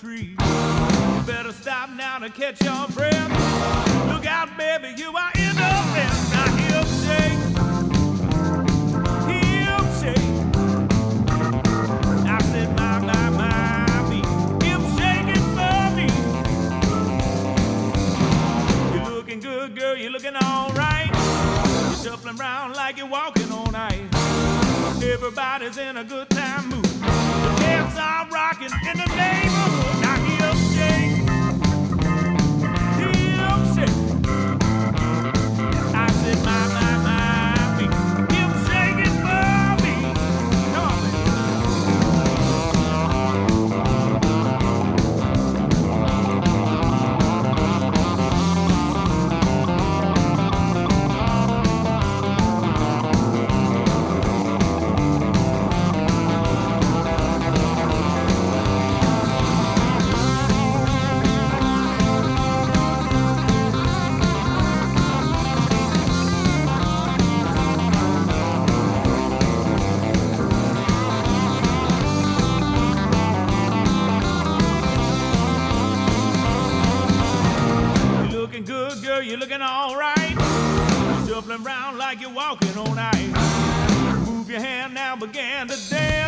Tree. You better stop now to catch your breath. Look out, baby, you are in the mess. Now hip shake, hip shake. I said, my, my, my, me. Hip shaking for me. You're looking good, girl. You're looking all right. You're shuffling around like you're walking on ice. Everybody's in a good time mood. The dance are rocking in the neighborhood. You're looking all right. Shuffling around like you're walking on ice. Move your hand now, begin to dance.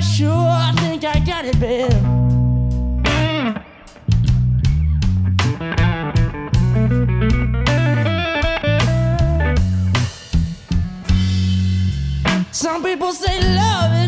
I sure I think I got it, babe. Some people say love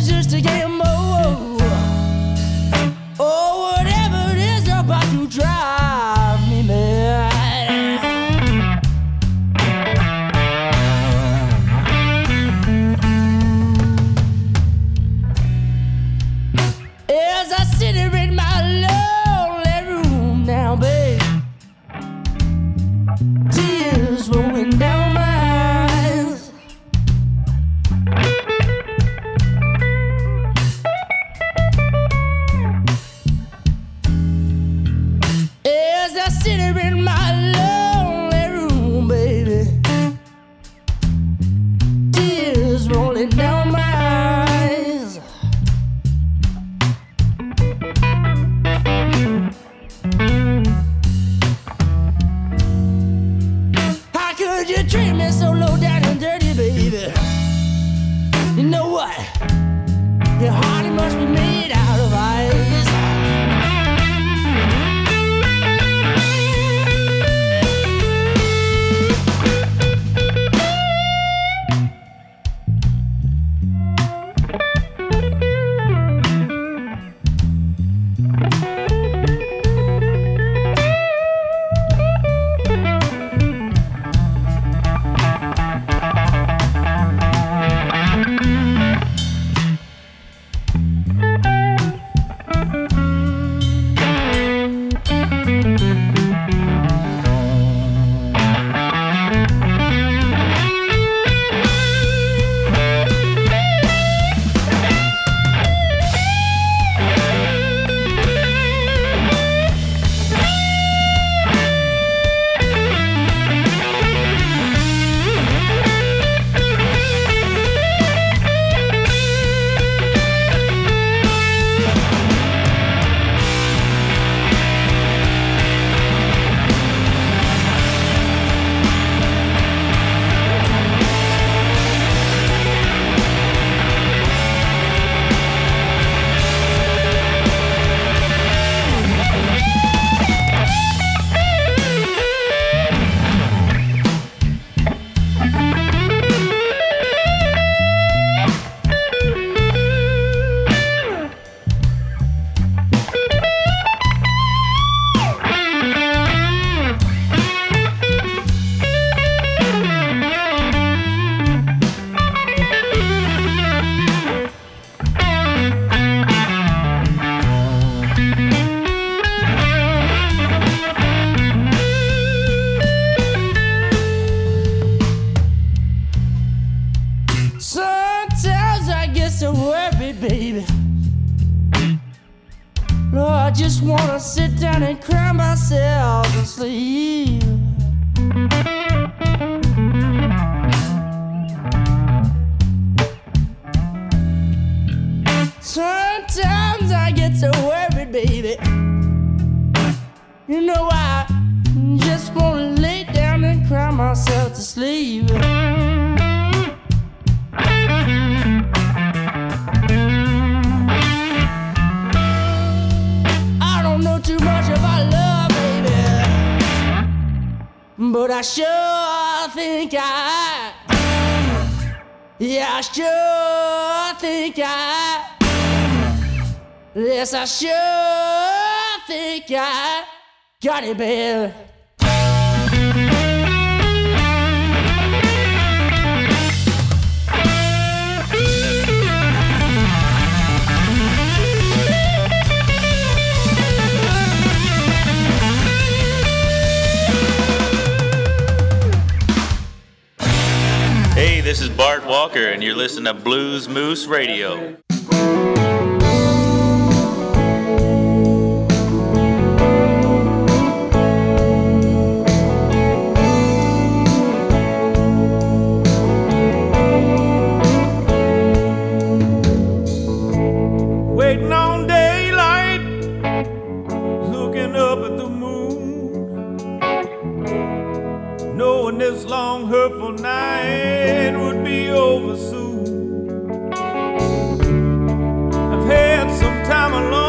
myself to sleep. I don't know too much about love, baby. But I sure think I. Yeah, I sure think I. Yes, I sure think I got it, baby. This is Bart Walker, and you're listening to Blues Moose Radio. Waiting on daylight, looking up at the moon. Knowing this long, hurtful night over soon. I've had some time alone.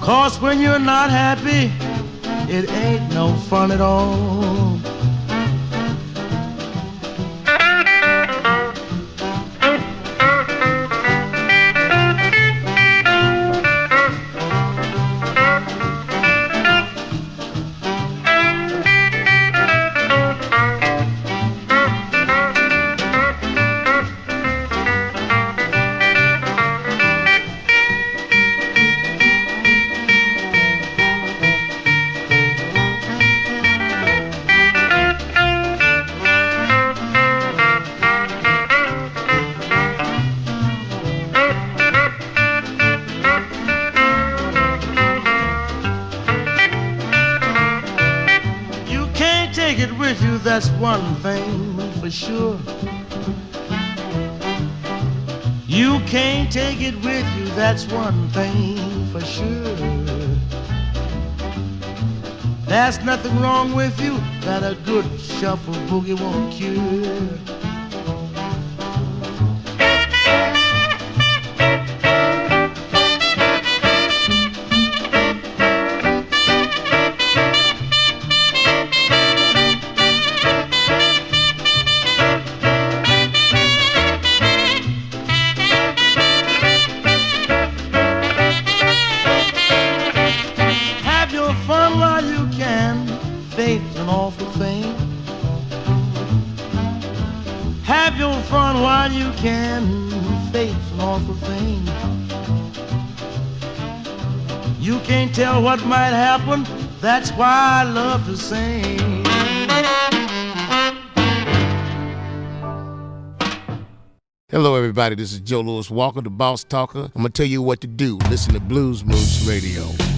Cause when you're not happy, it ain't no fun at all. take it with you, that's one thing for sure. There's nothing wrong with you that a good shuffle boogie won't cure. what might happen. That's why I love to sing. Hello, everybody. This is Joe Louis. Welcome to Boss Talker. I'm going to tell you what to do. Listen to Blues Moose Radio.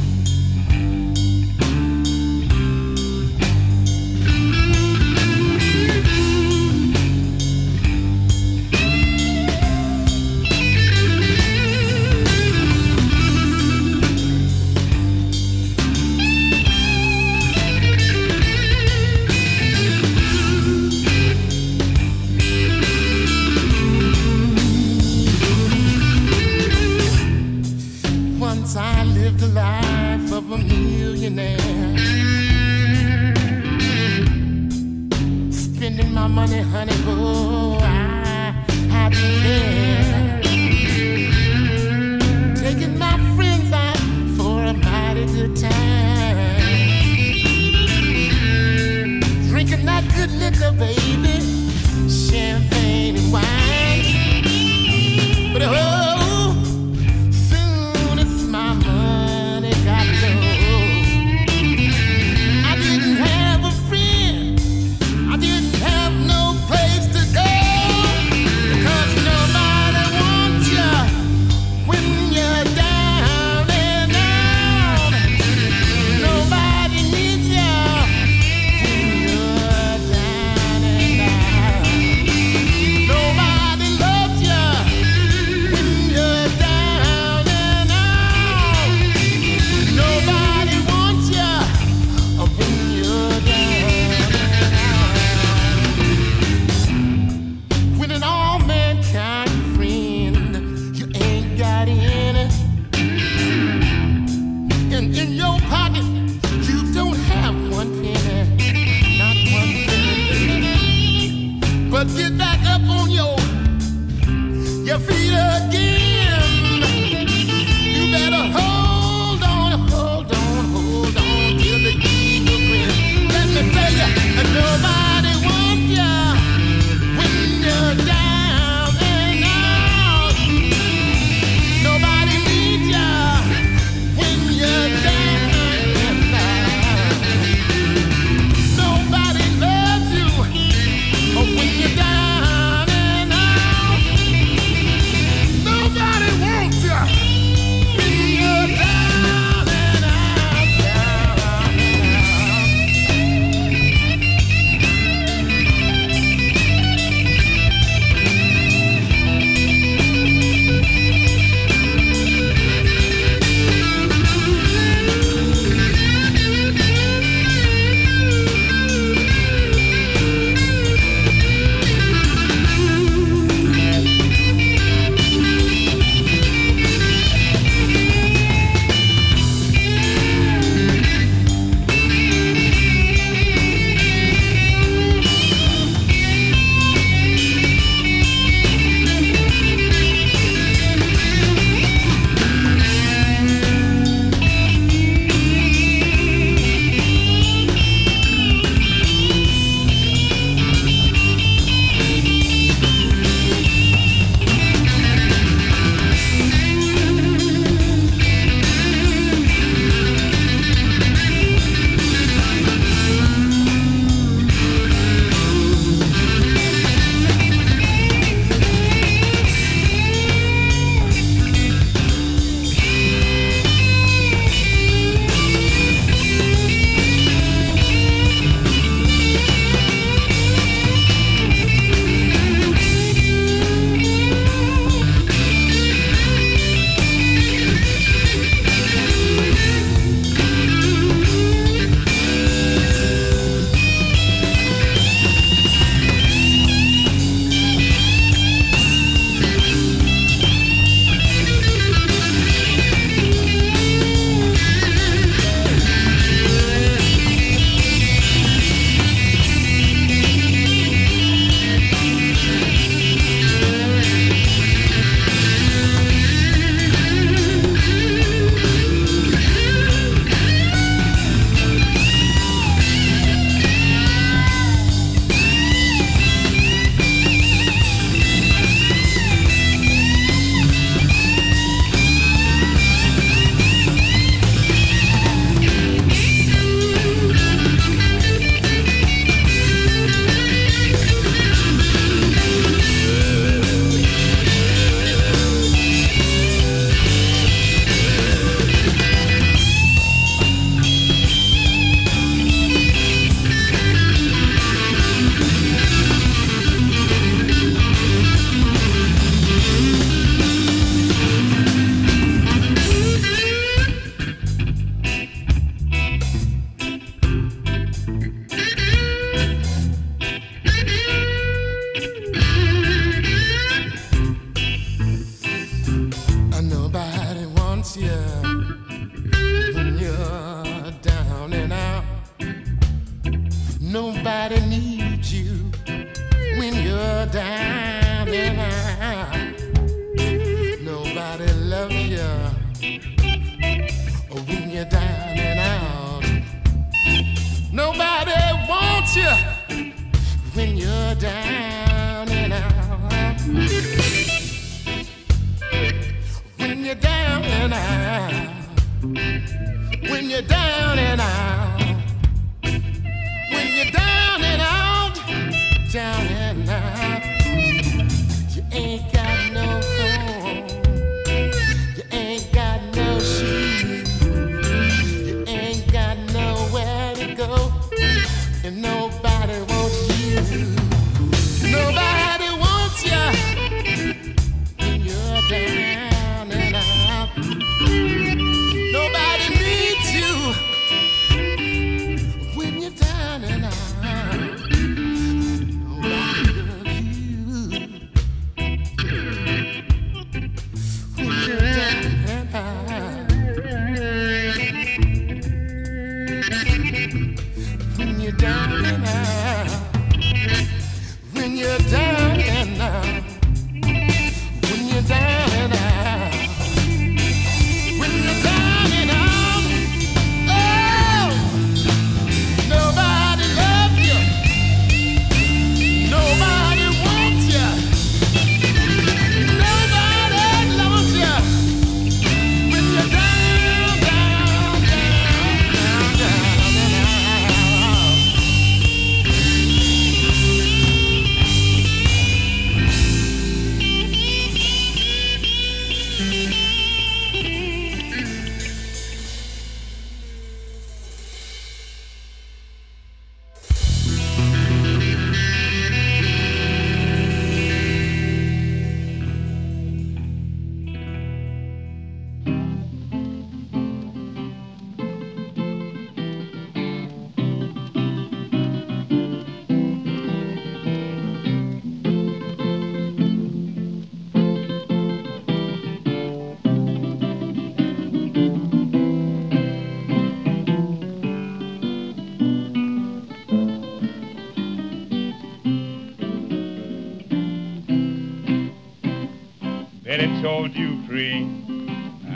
Betty told Dupree.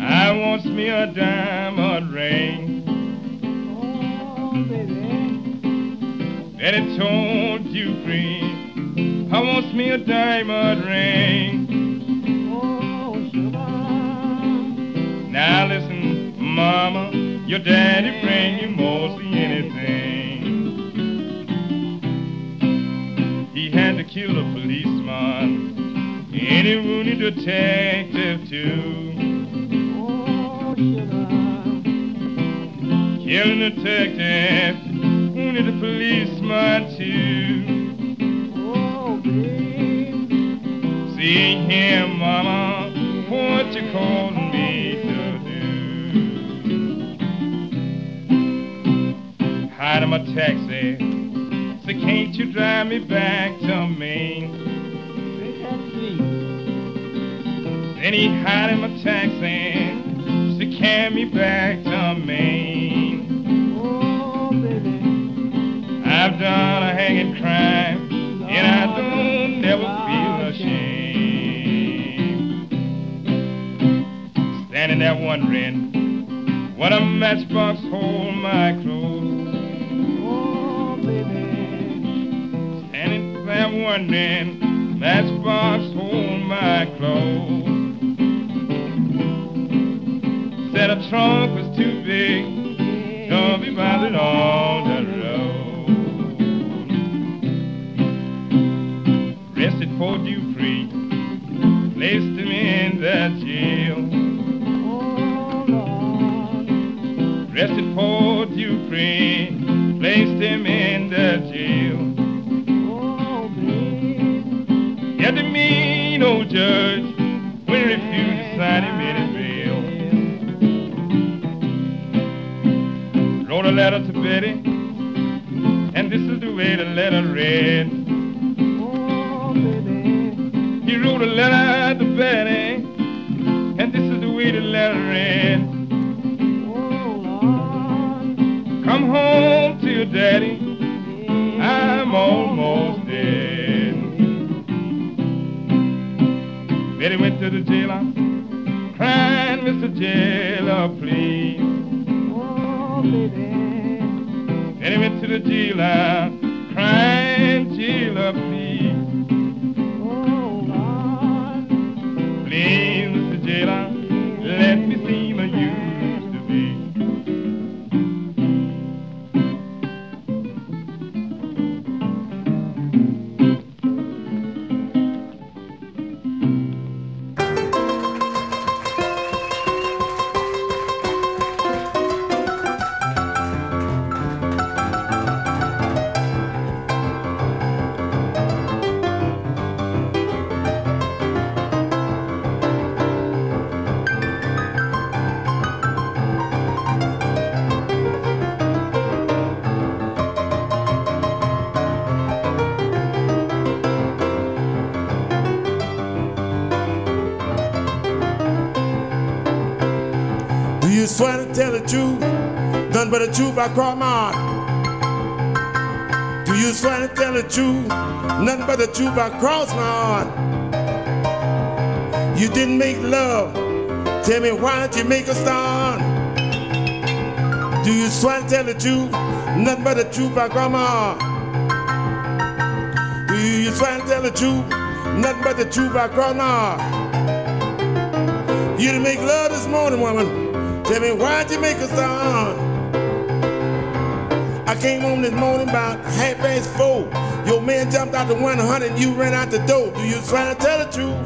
I wants me a diamond ring. Oh, Betty told Dupree. I wants me a diamond ring. Oh, now listen, mama, your daddy bring you mostly Any wounded detective too. Oh, Killing detective, wounded a policeman too. See here, mama, what you calling me to do? Hide in my taxi, so can't you drive me back to Maine? Then he hide in my taxi, to carry me back to Maine. Oh, baby. I've done a hanging crime, and I don't never feel ashamed. Standing there wondering, what a matchbox hold my clothes. Oh, baby. Standing there wondering, matchbox hold my clothes. Trunk was too big, don't be bothered on the road. Rested for Dupree, placed him in the jail. Rested for Dupree, placed him in the jail. Oh, Yet the mean old judge letter to Betty, and this is the way the letter read. Oh, he wrote a letter to Betty, and this is the way the letter read. Oh, Come home to your daddy. I'm almost dead. Betty went to the jailer, crying, Mr. Jailer, please. Went to the jailer, crying, jailer. Please, None but the truth I my heart. Do you swear to tell the truth? Nothing but the truth I cross my heart. You didn't make love. Tell me why'd you make a start? Do you swear to tell the truth? Nothing but the truth I cry my heart. Do you swear to tell the truth? Nothing but the truth I cry my heart. You didn't make love this morning, woman. Tell me why'd you make a start? I came home this morning about half past four. Your man jumped out the 100 and you ran out the door. Do you try to tell the truth?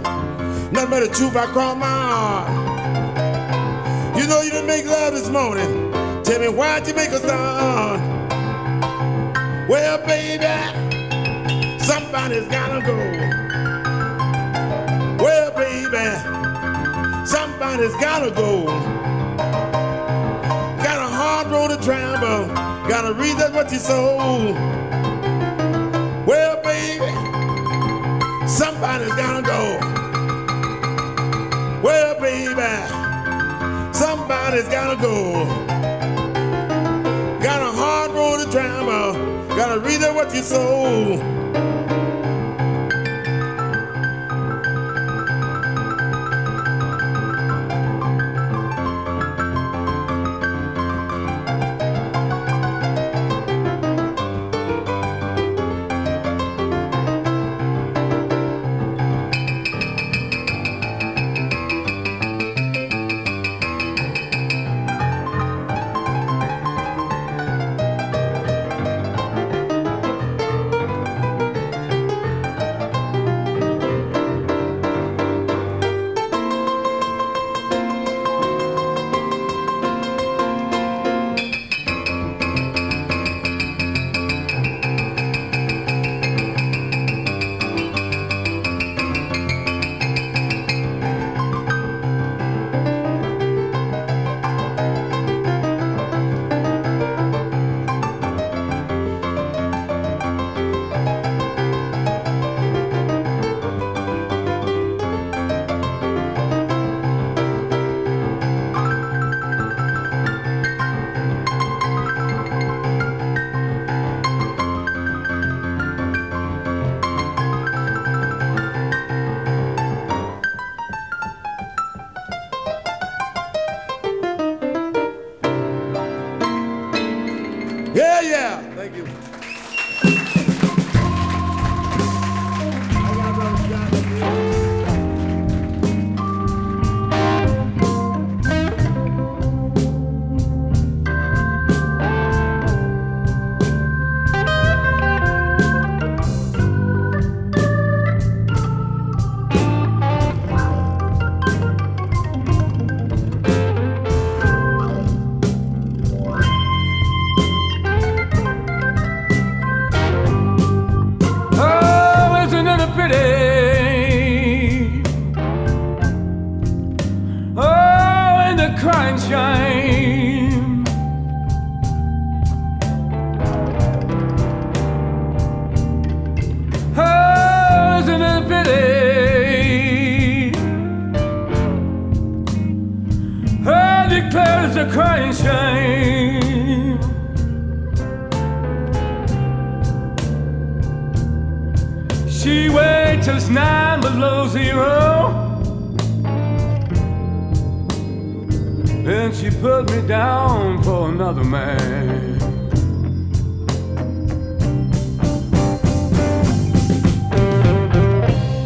Nothing but the truth I call my heart. You know you didn't make love this morning. Tell me why'd you make a start? Well, baby, somebody's gotta go. Well, baby, somebody's gotta go. Got a hard road to travel. Gotta read that what you sold. Well, baby, somebody's gotta go. Well, baby, somebody's gotta go. Got a hard road to travel. Uh, gotta read that what you sow. pearls of crying shame. She waits nine below zero. Then she put me down for another man.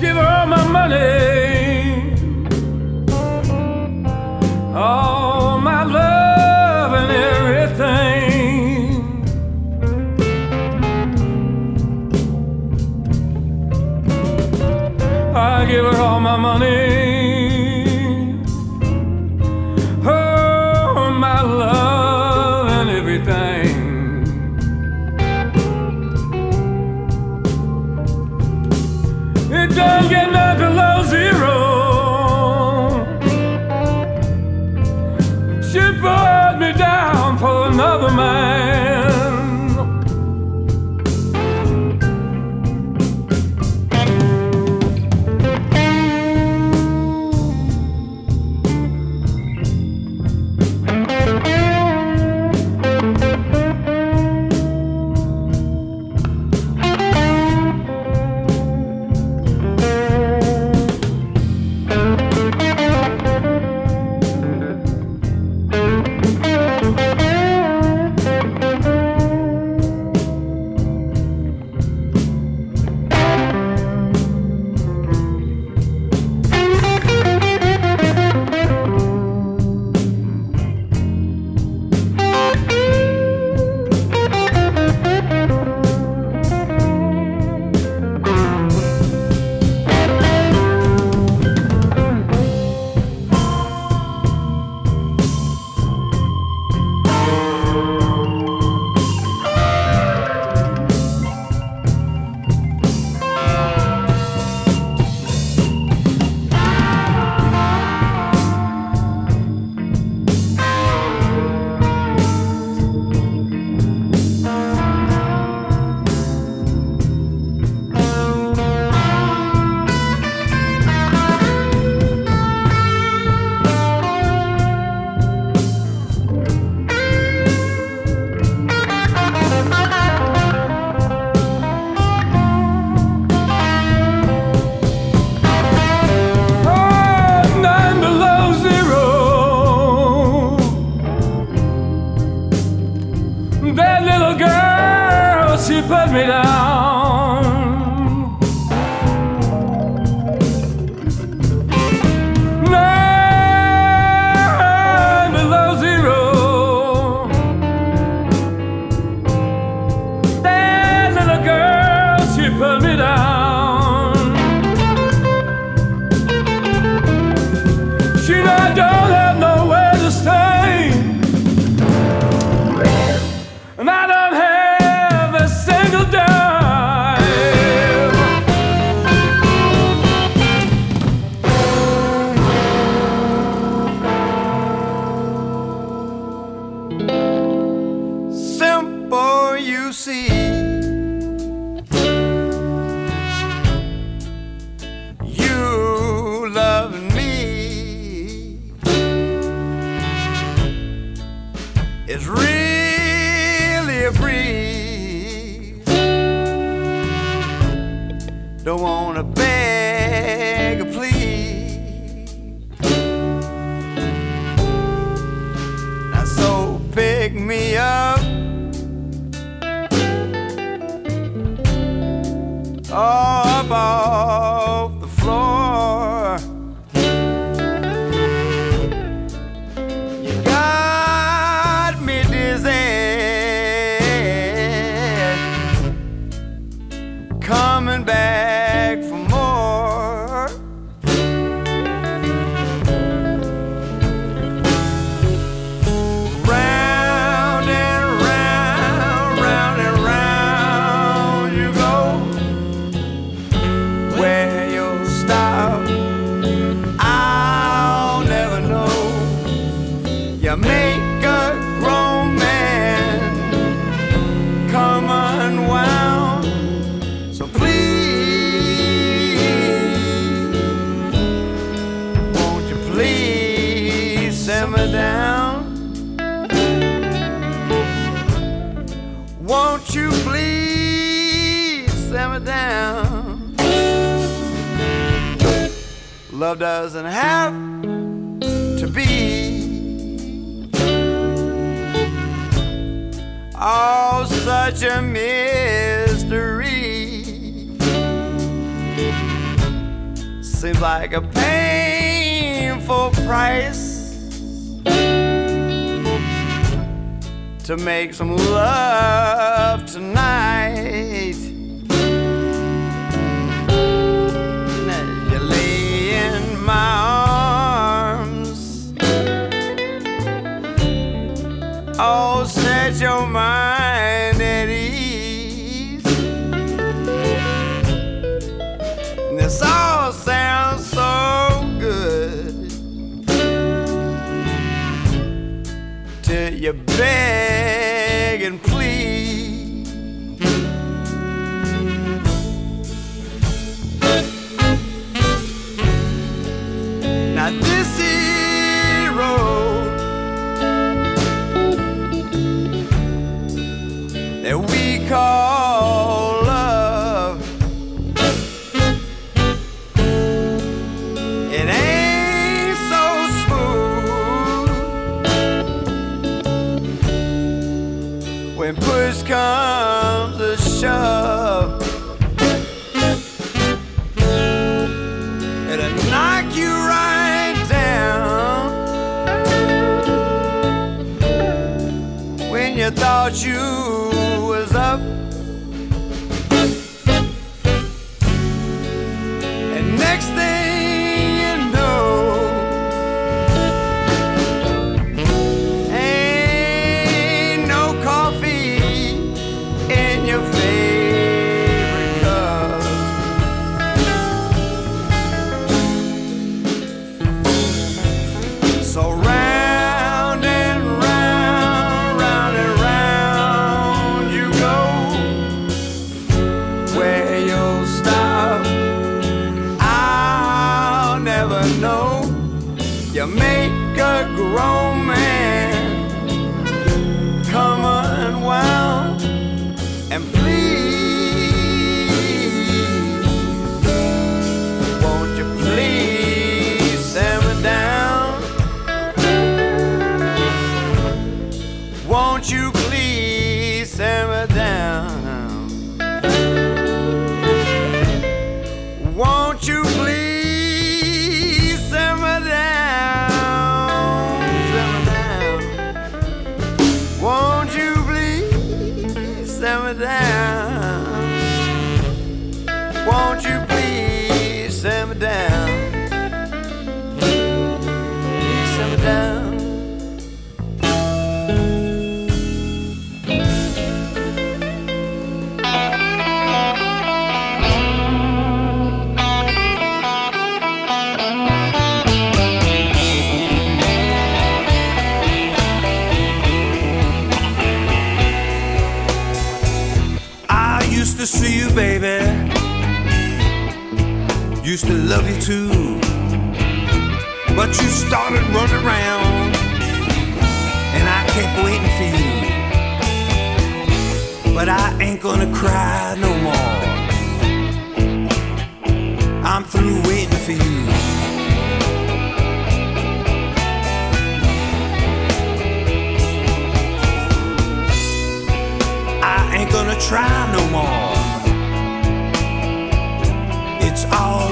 Give her all my money. oh. money price to make some love tonight. You lay in my arms, oh, set your mind.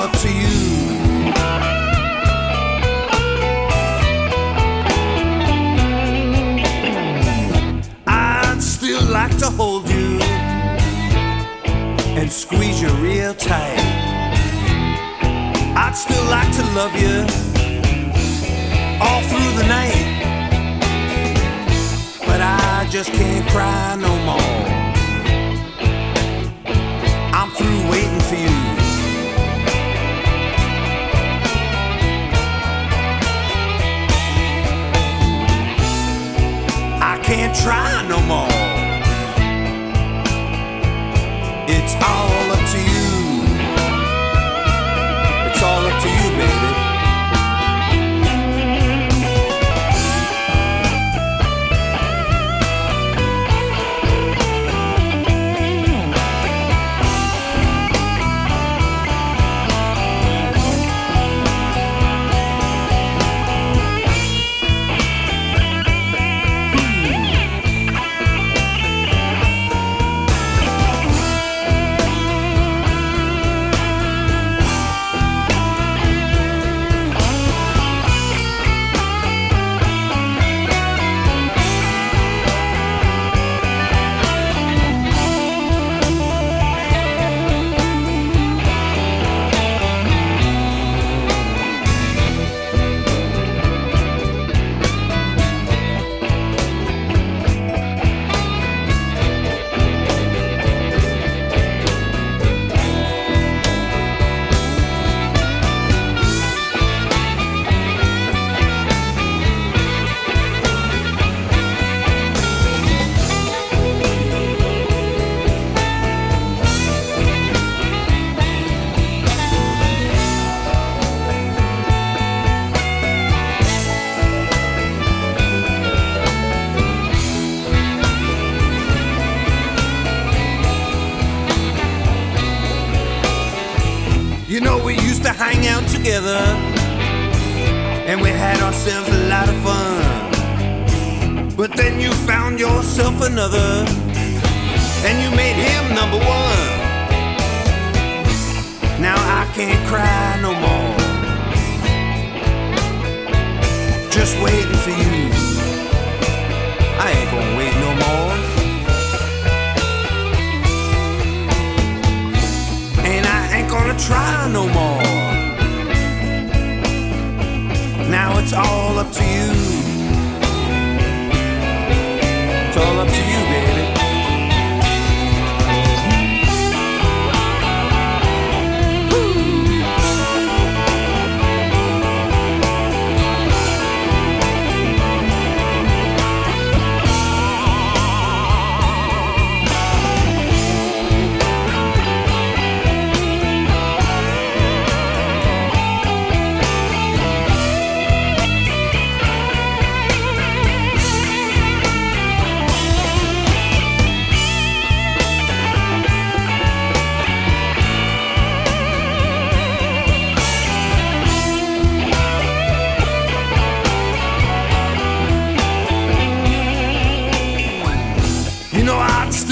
up to you. I'd still like to hold you and squeeze you real tight. I'd still like to love you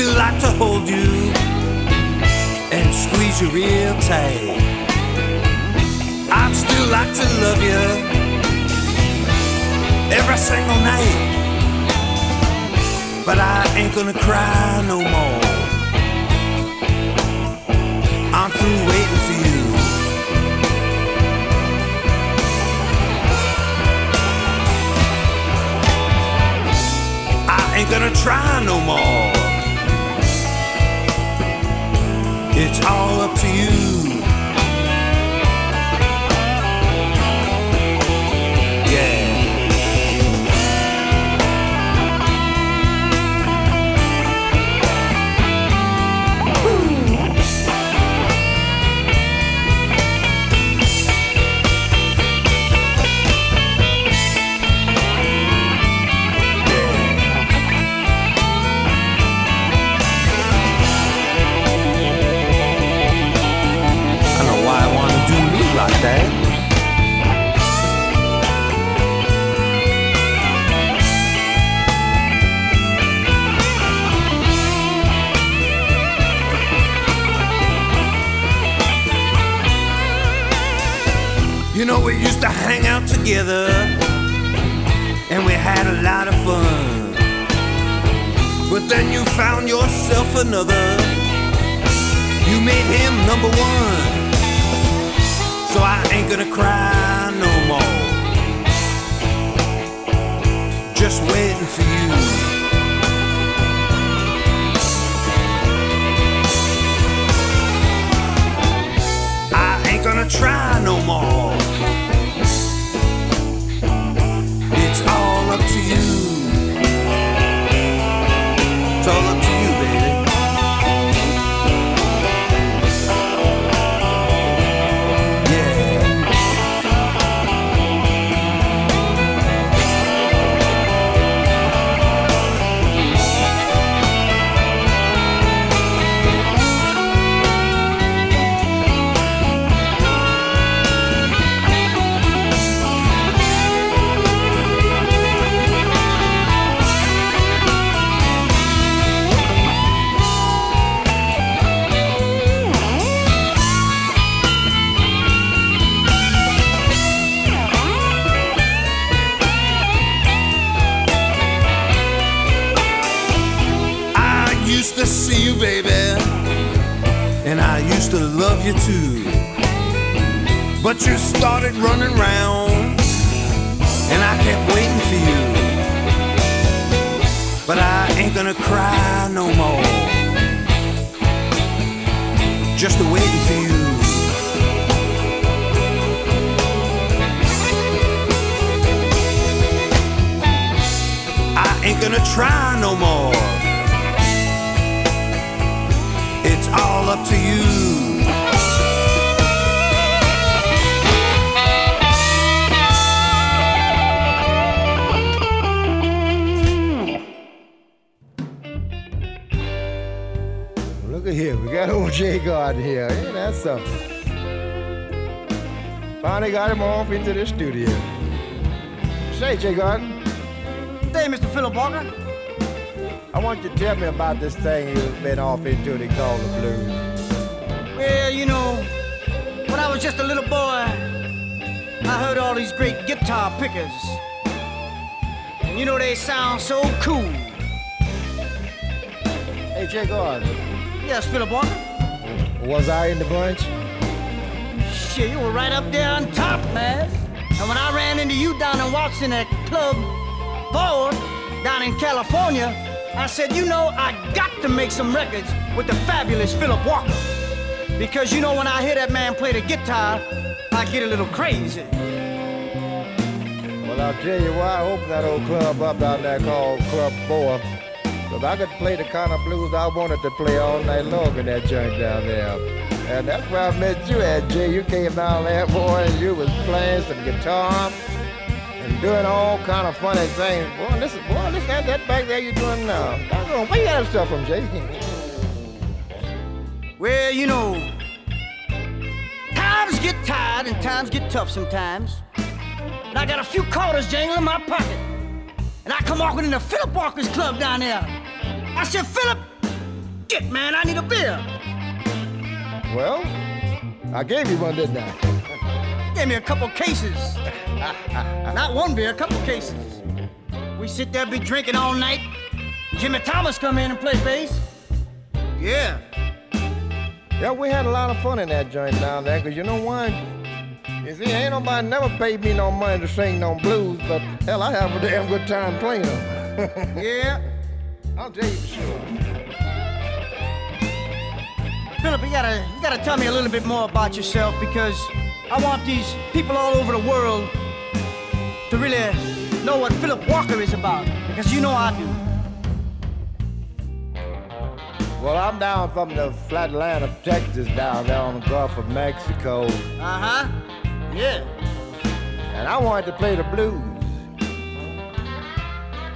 still like to hold you and squeeze you real tight. I'd still like to love you every single night. But I ain't gonna cry no more. I'm through waiting for you. I ain't gonna try no more. It's all up to you. You know, we used to hang out together and we had a lot of fun. But then you found yourself another. You made him number one. So I ain't gonna cry no more. Just waiting for you. I ain't gonna try into the studio. Say, Jay Gordon. Hey, Mr. Phillip Walker. I want you to tell me about this thing you've been off into they call the blues. Well, you know, when I was just a little boy, I heard all these great guitar pickers. And you know, they sound so cool. Hey, Jay Gordon. Yes, Phillip Walker? Was I in the bunch? Shit, you were right up there on top, man. And when I ran into you down in Watson at Club Forward down in California, I said, you know, I got to make some records with the fabulous Phillip Walker. Because you know, when I hear that man play the guitar, I get a little crazy. Well, I'll tell you why I opened that old club up down there called Club 4. Because I could play the kind of blues I wanted to play all night long in that joint down there. And that's where I met you at, Jay. You came down there, boy, and you was playing some guitar and doing all kind of funny things. Boy, listen, boy, listen at that back there you doing now. Where you got that stuff from, Jay? Well, you know, times get tired and times get tough sometimes. And I got a few quarters jangling in my pocket. And I come walking into Phillip Walker's club down there. I said, Phillip, get man, I need a beer. Well, I gave you one, didn't I? Gave me a couple cases. Not one beer, a couple cases. We sit there, be drinking all night. Jimmy Thomas come in and play bass. Yeah. Yeah, we had a lot of fun in that joint down there, because you know why? You see, ain't nobody never paid me no money to sing no blues, but hell, I have a damn good time playing them. yeah. I'll tell you for sure. Phillip, you gotta, you gotta tell me a little bit more about yourself because I want these people all over the world to really know what Phillip Walker is about because you know I do. Well, I'm down from the flat land of Texas down there on the Gulf of Mexico. Uh huh. Yeah. And I wanted to play the blues.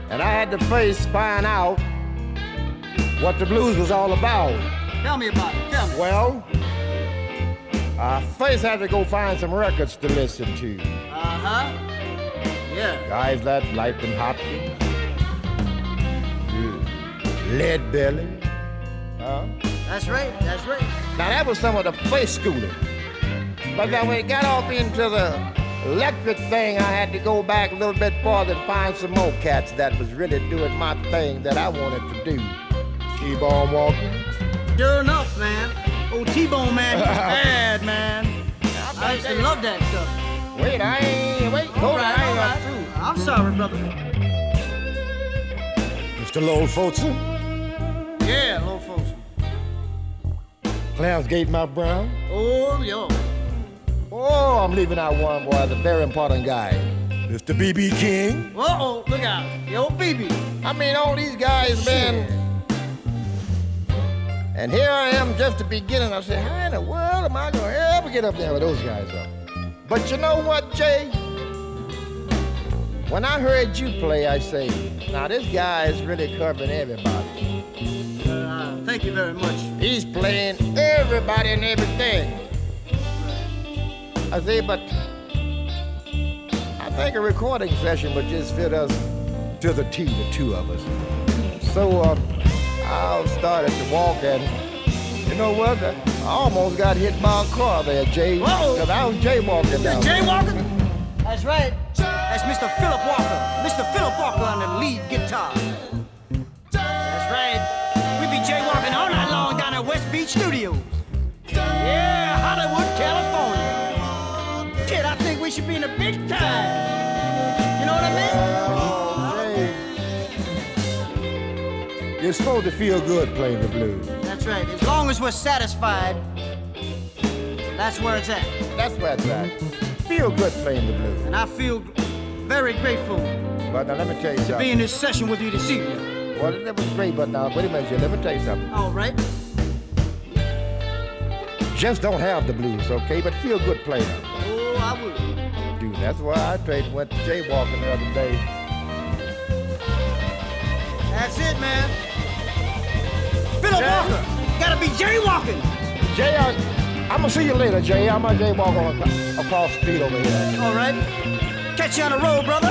And I had to first find out what the blues was all about. Tell me about it. Tell me. Well, I first had to go find some records to listen to. Uh huh. Yeah. Guys like Lightning Hopkins, Lead Belly. Huh? That's right. That's right. Now that was some of the first schooling. But then when it got off into the electric thing, I had to go back a little bit farther and find some more cats that was really doing my thing that I wanted to do. Keep on Walker. Sure enough, man. Old T-Bone man, he was bad, man. I used to love that stuff. Wait, I ain't, wait, All hold right, on, I ain't all got right. through. I'm sorry, brother. Mr. Lowell Fulson, Yeah, little folks. Clarence my Brown. Oh, yo. Oh, I'm leaving out one boy, the very important guy. Mr. B.B. King. Uh-oh, look out. Yo, BB. I mean, all these guys, man. And here I am just the beginning. I say, how in the world am I going to ever get up there with those guys up? But you know what, Jay? When I heard you play, I say, now this guy is really covering everybody. Uh, thank you very much. He's playing everybody and everything. I say, but I think a recording session would just fit us to the T, the two of us. So uh, I started to walk, and you know what? I almost got hit by a car there, Jay. Whoa. Because I was jaywalking down Jay there. Walker? That's right. That's Mr. Phillip Walker. Mr. Phillip Walker on the lead guitar. That's right. We be jaywalking all night long down at West Beach Studios. Yeah, Hollywood, California. Kid, I think we should be in the big time. You're supposed to feel good playing the blues. That's right. As long as we're satisfied, that's where it's at. That's where it's at. Feel good playing the blues. And I feel very grateful But now let me tell you to be in this session with you this evening. Well, that was great, but now wait a minute. Let me tell you something. All right. Just don't have the blues, okay? But feel good playing them. Oh, I will. Dude, that's why I played, went jaywalking the other day. That's it, man. Phillip Walker, gotta be jaywalking. Jay, I, I'm gonna see you later, Jay. I'm gonna Jay walk on ac- across the street over here. All right. Catch you on the road, brother.